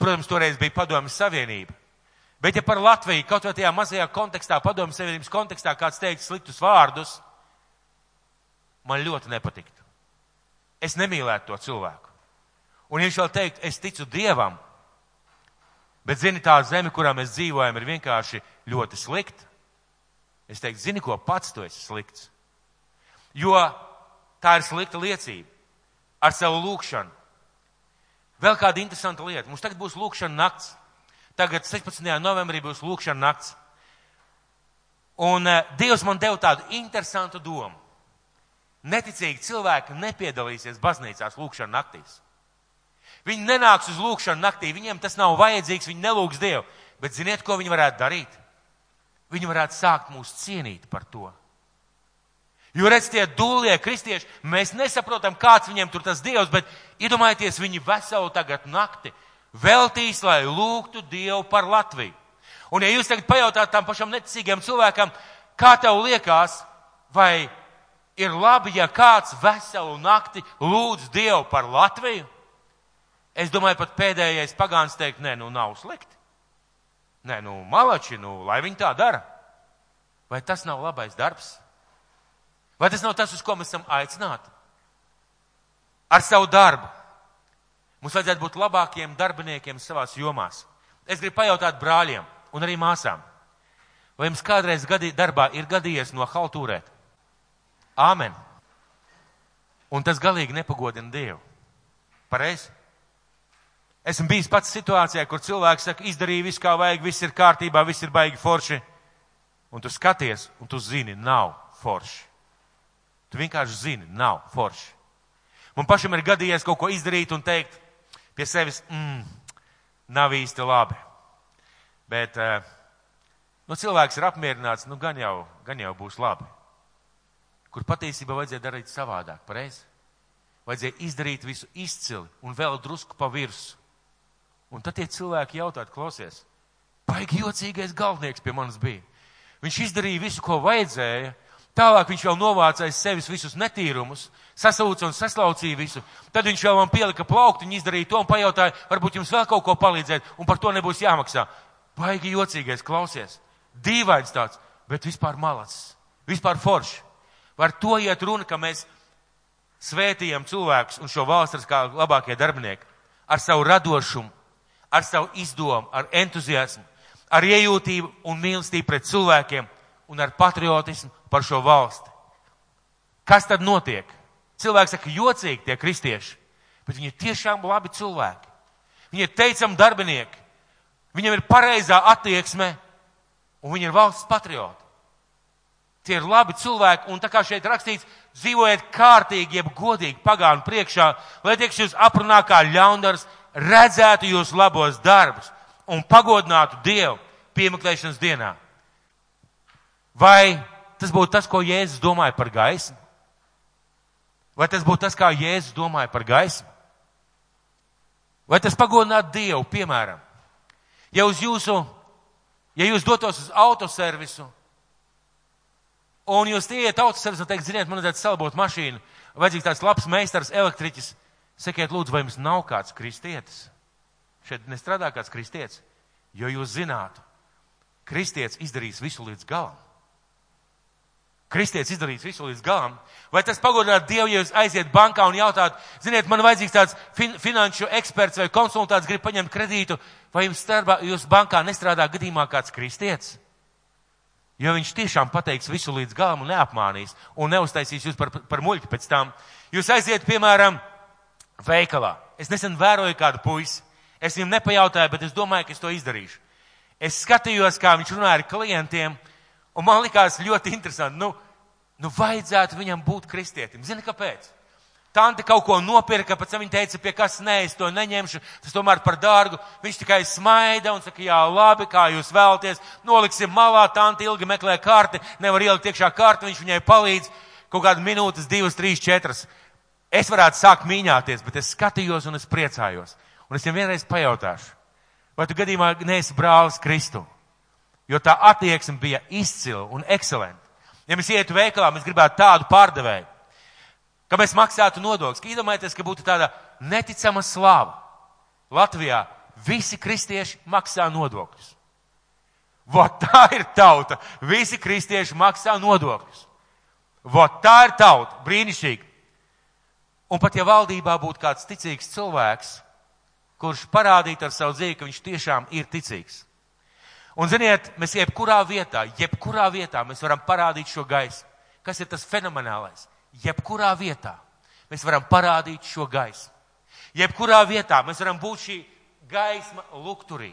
protams, toreiz bija padomjas savienība. Bet ja par Latviju kaut vai tajā mazajā kontekstā, padomjas savienības kontekstā, kāds teikt sliktus vārdus, man ļoti nepatiktu. Es nemīlētu to cilvēku. Un viņš vēl teikt, es ticu Dievam, bet zini, tā zeme, kurā mēs dzīvojam, ir vienkārši ļoti slikta. Es teiktu, zini, ko pats tu esi slikts. Jo tā ir slikta liecība ar savu lūkšanu. Vēl kāda interesanta lieta. Mums tagad būs lūkšana nakts. Tagad 16. novembrī būs lūkšana nakts. Un uh, Dievs man deva tādu interesantu domu. Neticīgi cilvēki nepiedalīsies baznīcās lūkšana naktīs. Viņi nenāks uz lūkšanu naktī, viņiem tas nav vajadzīgs, viņi nelūgs Dievu. Bet ziniet, ko viņi varētu darīt? Viņi varētu sākt mūs cienīt par to. Jo redz, tie dūlie kristieši, mēs nesaprotam, kāds viņiem tur tas dievs, bet iedomājieties, viņi veselu tagad nakti veltīs, lai lūgtu Dievu par Latviju. Un ja jūs tagad pajautāt tam pašam neticīgiem cilvēkam, kā tev liekas, vai ir labi, ja kāds veselu nakti lūdz Dievu par Latviju? Es domāju, pat pēdējais pagāns teikt, nē, nu nav slikti. Nē, nu malači, nu lai viņi tā dara. Vai tas nav labais darbs? Vai tas nav tas, uz ko mēs esam aicināti? Ar savu darbu. Mums vajadzētu būt labākiem darbiniekiem savās jomās. Es gribu pajautāt brāļiem un arī māsām. Vai jums kādreiz gadī, darbā ir gadījies no haltūrēt? Āmen. Un tas galīgi nepagodina Dievu. Pareizi? Esmu bijis pats situācijā, kur cilvēks saka, izdarīja visu, kā vajag, viss ir kārtībā, viss ir baigi forši. Un tu skaties, un tu zini, nav forši. Tu vienkārši zini, nav forši. Man pašam ir gadījies kaut ko izdarīt un teikt pie sevis, mm, nav īsti labi. Bet, eh, nu, cilvēks ir apmierināts, nu, gan jau, gan jau būs labi. Kur patiesībā vajadzēja darīt savādāk, pareizi? Vajadzēja izdarīt visu izcili un vēl drusku pa virsu. Un tad tie cilvēki jautāt, klausies, baigi jocīgais galvenieks pie manis bija. Viņš izdarīja visu, ko vajadzēja, Tālāk viņš vēl novāca aiz sevis visus netīrumus, sasauca un saslaucīja visu. Tad viņš vēl man pielika plauktiņu, izdarīja to un pajautāja, varbūt jums vēl kaut ko palīdzēt, un par to nebūs jāmaksā. Baigi jocīgais, klausies. Dīvains tāds, bet vispār malacis. Vispār forši. Var to iet runa, ka mēs svētījam cilvēkus un šo valsts kā labākie darbinieki ar savu radošumu, ar savu izdomu, ar entuziasmu, ar iejūtību un mīlestību pret cilvēkiem un ar patriotismu par šo valsti. Kas tad notiek? Cilvēki saka, jocīgi tie kristieši, bet viņi ir tiešām labi cilvēki. Viņi ir teicami darbinieki, viņiem ir pareizā attieksme, un viņi ir valsts patrioti. Tie ir labi cilvēki, un tā kā šeit rakstīts, dzīvojiet kārtīgi, jeb godīgi pagānu priekšā, lai tiek jūs aprunā kā ļaundars, redzētu jūs labos darbus un pagodinātu Dievu piemeklēšanas dienā. Vai tas būtu tas, ko Jēzus domāja par gaismu? Vai tas būtu tas, kā Jēzus domāja par gaismu? Vai tas pagodinātu Dievu, piemēram? Ja uz jūsu, ja jūs dotos uz autoservisu, un jūs ieiet autoservisu un teikt, ziniet, man vajadzētu salbot mašīnu, vajadzīgs tāds labs meistars, elektriķis, sakiet, lūdzu, vai jums nav kāds kristietis? Šeit nestrādā kāds kristietis, jo jūs zinātu, kristietis izdarīs visu līdz galam. kristietis izdarīs visu līdz galam, vai tas pagodinātu Dievu, ja jūs aiziet bankā un jautāt, ziniet, man vajadzīgs tāds fin finanšu eksperts vai konsultants grib paņemt kredītu, vai jums starpā, jūs bankā nestrādā gadījumā kāds kristietis? Jo viņš tiešām pateiks visu līdz galam un neapmānīs un neuztaisīs jūs par, par muļķi pēc tam. Jūs aiziet, piemēram, veikalā. Es nesen vēroju kādu puisi. Es viņam nepajautāju, bet es domāju, ka es to izdarīšu. Es skatījos, kā viņš runāja ar klientiem, un man likās ļoti interesanti. Nu, nu vajadzētu viņam būt kristietim. Zini, kāpēc? Tante kaut ko nopirka, pēc tam viņa teica, pie kas nē, es to neņemšu, tas tomēr par dārgu. Viņš tikai smaida un saka, jā, labi, kā jūs vēlaties, noliksim malā, tante ilgi meklē karti, nevar ielikt iekšā karti, viņš viņai palīdz kaut kādu minūtes, divas, trīs, četras. Es varētu sākt mīņāties, bet es skatījos un es priecājos. Un es viņam vienreiz pajautāšu, vai tu gadījumā neesi brālis Kristu? Jo tā attieksme bija izcila un ekscelenta. Ja mēs ietu veikalā, mēs gribētu tādu pārdevēju ka mēs maksātu nodokļus. Iedomājieties, ka būtu tāda neticama slāva. Latvijā visi kristieši maksā nodokļus. Vot tā ir tauta. Visi kristieši maksā nodokļus. Vot tā ir tauta. Brīnišķīgi. Un pat ja valdībā būtu kāds ticīgs cilvēks, kurš parādītu ar savu dzīvi, ka viņš tiešām ir ticīgs. Un ziniet, mēs jebkurā vietā, jebkurā vietā mēs varam parādīt šo gaisu. Kas ir tas fenomenālais? Jebkurā vietā mēs varam parādīt šo gaismu. Jebkurā vietā mēs varam būt šī gaisma lukturī.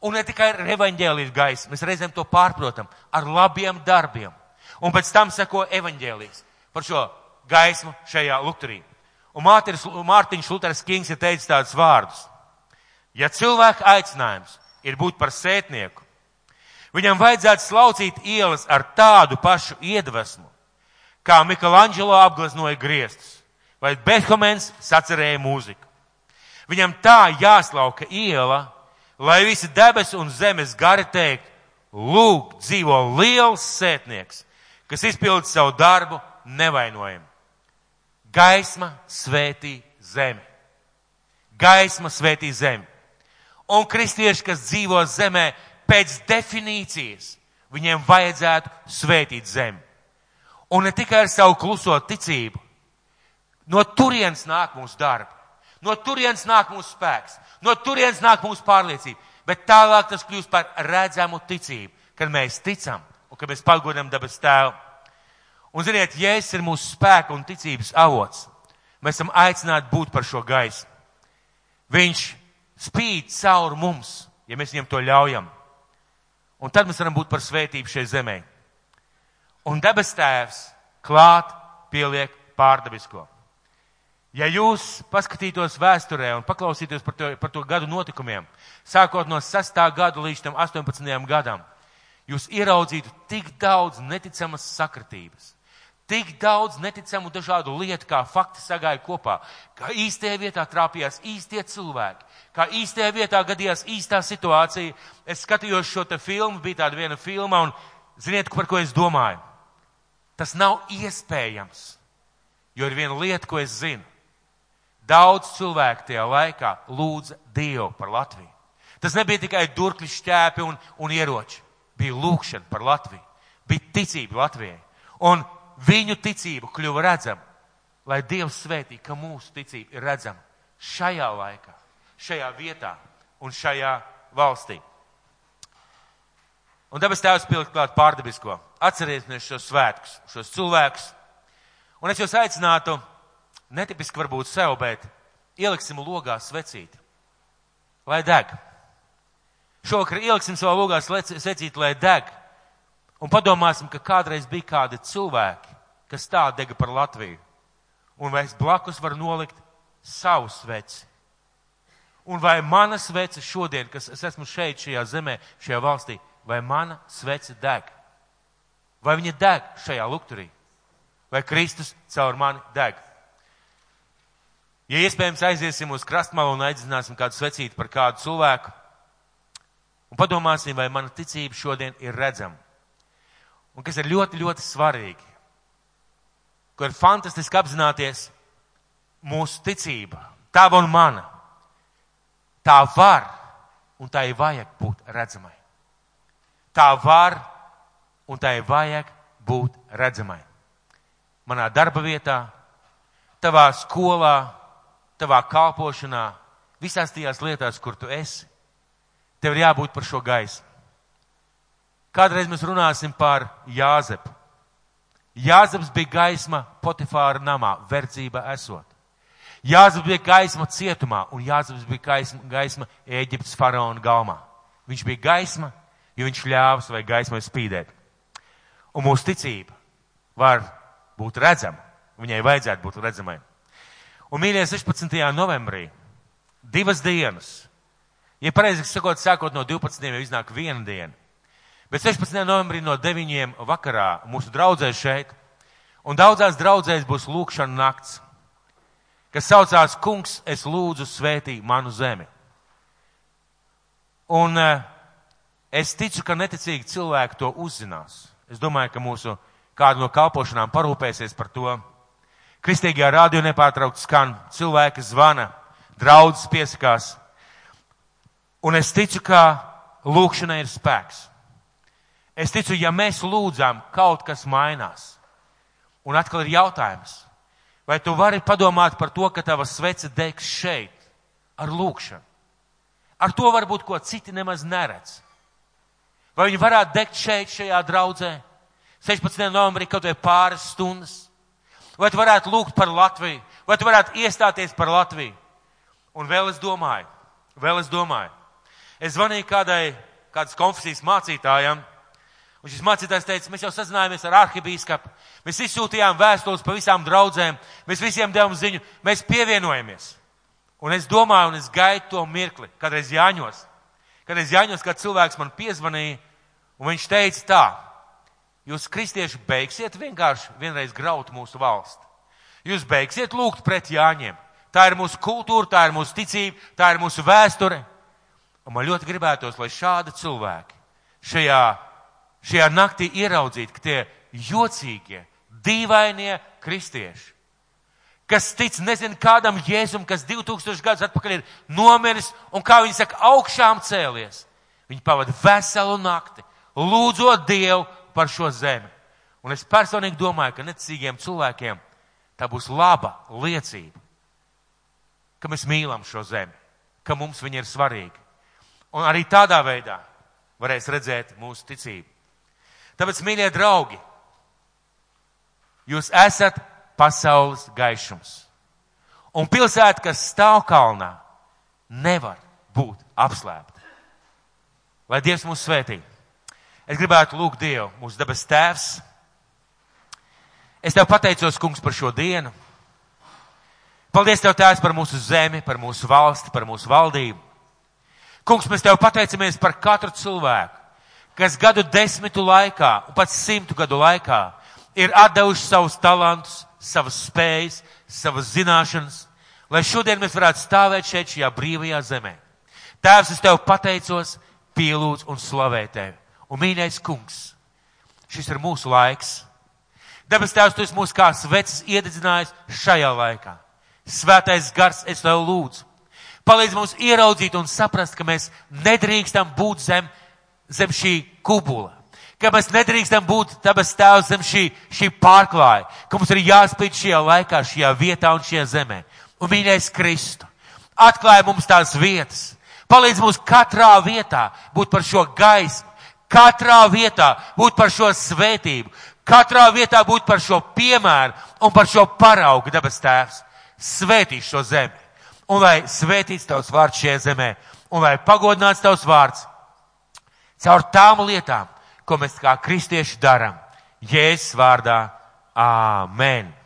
Un ne tikai ar evaņģēlijas gaismu, mēs reizēm to pārprotam ar labiem darbiem. Un pēc tam seko evaņģēlijas par šo gaismu šajā lukturī. Un Mārtiņš, Mārtiņš Luters Kings ir teicis tādus vārdus. Ja cilvēka aicinājums ir būt par sētnieku, viņam vajadzētu slaucīt ielas ar tādu pašu iedvesmu, kā Michelangelo apgleznoja griestus, vai Beethovens sacerēja mūziku. Viņam tā jāslauka iela, lai visi debes un zemes gari teikt, lūk, dzīvo liels sētnieks, kas izpild savu darbu nevainojami. Gaisma svētī zemi. Gaisma svētī zemi. Un kristieši, kas dzīvo zemē, pēc definīcijas, viņiem vajadzētu svētīt zemi. Un ne tikai ar savu kluso ticību. No turienes nāk mūsu darbi. No turienes nāk mūsu spēks. No turienes nāk mūsu pārliecība. Bet tālāk tas kļūst par redzamu ticību, kad mēs ticam un kad mēs pagodam dabas tēvu. Un ziniet, Jēzus ir mūsu spēka un ticības avots. Mēs esam aicināti būt par šo gaisu. Viņš spīd caur mums, ja mēs viņam to ļaujam. Un tad mēs varam būt par svētību šai zemē un debes tēvs klāt pieliek pārdabisko. Ja jūs paskatītos vēsturē un paklausītos par to, par to gadu notikumiem, sākot no 6. gada līdz 18. gadam, jūs ieraudzītu tik daudz neticamas sakritības, tik daudz neticamu dažādu lietu, kā fakti sagāja kopā, kā īstajā vietā trāpījās īstie cilvēki, kā īstajā vietā gadījās īstā situācija. Es skatījos šo te filmu, bija tāda viena filma, un ziniet, par ko es domāju? Tas nav iespējams, jo ir viena lieta, ko es zinu. Daudz cilvēku tajā laikā lūdza Dievu par Latviju. Tas nebija tikai durkļi, šķēpi un, un ieroči. Bija lūkšana par Latviju. Bija ticība Latvijai. Un viņu ticība kļuva redzama, lai Dievs svētī, ka mūsu ticība ir redzama šajā laikā, šajā vietā un šajā valstī. Un debes tēvs pielikt klāt pārdabisko. Atcerieties šos svētkus, šos cilvēkus. Un es jūs aicinātu, netipiski varbūt sev, bet ieliksim logā svecīti, lai deg. Šovakar ieliksim savā logā svecīti, lai deg. Un padomāsim, ka kādreiz bija kādi cilvēki, kas tā dega par Latviju. Un vai es blakus varu nolikt savu sveci? Un vai mana svece šodien, kas es esmu šeit, šajā zemē, šajā valstī, vai mana svece deg? Vai viņa deg šajā lukturī? Vai Kristus caur mani deg? Ja iespējams aiziesim uz krastmalu un aicināsim kādu svecīti par kādu cilvēku un padomāsim, vai mana ticība šodien ir redzama. Un kas ir ļoti, ļoti svarīgi, ko ir fantastiski apzināties, mūsu ticība, tava un mana, tā var un tā ir vajag būt redzamai. Tā var un tai vajag būt redzamai. Manā darba vietā, tavā skolā, tavā kalpošanā, visās tajās lietās, kur tu esi. Tev ir jābūt par šo gaismu. Kādreiz mēs runāsim par Jāzepu. Jāzeps bija gaisma Potifāra namā, verdzība esot. Jāzeps bija gaisma cietumā, un Jāzeps bija gaisma, gaisma Ēģiptes faraona galmā. Viņš bija gaisma, jo viņš ļāva savai gaismai spīdēt. Un mūsu ticība var būt redzama, viņai vajadzētu būt redzamai. Un mīļie 16. novembrī, divas dienas, ja pareizi sakot, sākot no 12. jau iznāk viena diena, bet 16. novembrī no 9. vakarā mūsu draudzē šeit, un daudzās draudzēs būs lūkšana nakts kas saucās Kungs, es lūdzu svētī manu zemi. Un uh, es ticu, ka neticīgi cilvēki to uzzinās. Es domāju, ka mūsu kāda no kalpošanām parūpēsies par to. Kristīgajā rādio nepārtraukti skan, cilvēki zvana, draudzes piesakās. Un es ticu, ka lūkšana ir spēks. Es ticu, ja mēs lūdzam, kaut kas mainās. Un atkal ir jautājums, Vai tu vari padomāt par to, ka tava svece degs šeit ar lūkšanu? Ar to varbūt ko citi nemaz neredz. Vai viņi varētu degt šeit, šajā draudzē, 16. novembrī kaut vai pāris stundas? Vai tu varētu lūgt par Latviju? Vai tu varētu iestāties par Latviju? Un vēl es domāju, vēl es domāju. Es zvanīju kādai, kādas konfesijas mācītājam, Un šis mācītājs teica, mēs jau sazinājāmies ar arhibīskapu, mēs izsūtījām vēstules pa visām draudzēm, mēs visiem devām ziņu, mēs pievienojamies. Un es domāju, un es gaidu to mirkli, kādreiz Jāņos, kādreiz Jāņos, kad cilvēks man piezvanīja, un viņš teica tā, jūs kristieši beigsiet vienkārši vienreiz graut mūsu valsti. Jūs beigsiet lūgt pret Jāņiem. Tā ir mūsu kultūra, tā ir mūsu ticība, tā ir mūsu vēsture. Un man ļoti gribētos, lai šādi cilvēki šajā šajā naktī ieraudzīt, ka tie jocīgie, dīvainie kristieši, kas tic nezinu kādam jēzum, kas 2000 gadus atpakaļ ir nomiris un, kā viņi saka, augšām cēlies. Viņi pavada veselu nakti, lūdzot Dievu par šo zemi. Un es personīgi domāju, ka necīgiem cilvēkiem tā būs laba liecība, ka mēs mīlam šo zemi, ka mums viņa ir svarīga. Un arī tādā veidā varēs redzēt mūsu ticību. Tāpēc, mīļie draugi, jūs esat pasaules gaišums. Un pilsēta, kas stāv kalnā, nevar būt apslēpta. Lai Dievs mūs svētī. Es gribētu lūgt Dievu, mūsu debes tēvs. Es tev pateicos, kungs, par šo dienu. Paldies tev, tēvs, par mūsu zemi, par mūsu valsti, par mūsu valdību. Kungs, mēs tev pateicamies par katru cilvēku kas gadu desmitu laikā, un pat simtu gadu laikā, ir atdevuši savus talantus, savas spējas, savas zināšanas, lai šodien mēs varētu stāvēt šeit šajā brīvajā zemē. Tēvs, es tev pateicos, pielūdzu un slavē tevi. Un mīļais kungs, šis ir mūsu laiks. Debes tēvs, tu esi mūsu kā svecis iededzinājis šajā laikā. Svētais gars, es tev lūdzu. Palīdz mums ieraudzīt un saprast, ka mēs nedrīkstam būt zem zem šī kubula. Ka mēs nedrīkstam būt dabas tēvs zem šī, šī pārklāja. Ka mums ir jāspīd šajā laikā, šajā vietā un šajā zemē. Un mīļais Kristu. Atklāja mums tās vietas. Palīdz mums katrā vietā būt par šo gaismu. Katrā vietā būt par šo svētību. Katrā vietā būt par šo piemēru un par šo paraugu dabas tēvs. Svētī šo zemi. Un lai svētīts tavs vārds šajā zemē. Un lai pagodināts tavs vārds caur tām lietām, ko mēs kā kristieši darām. Jēzus vārdā. Āmen!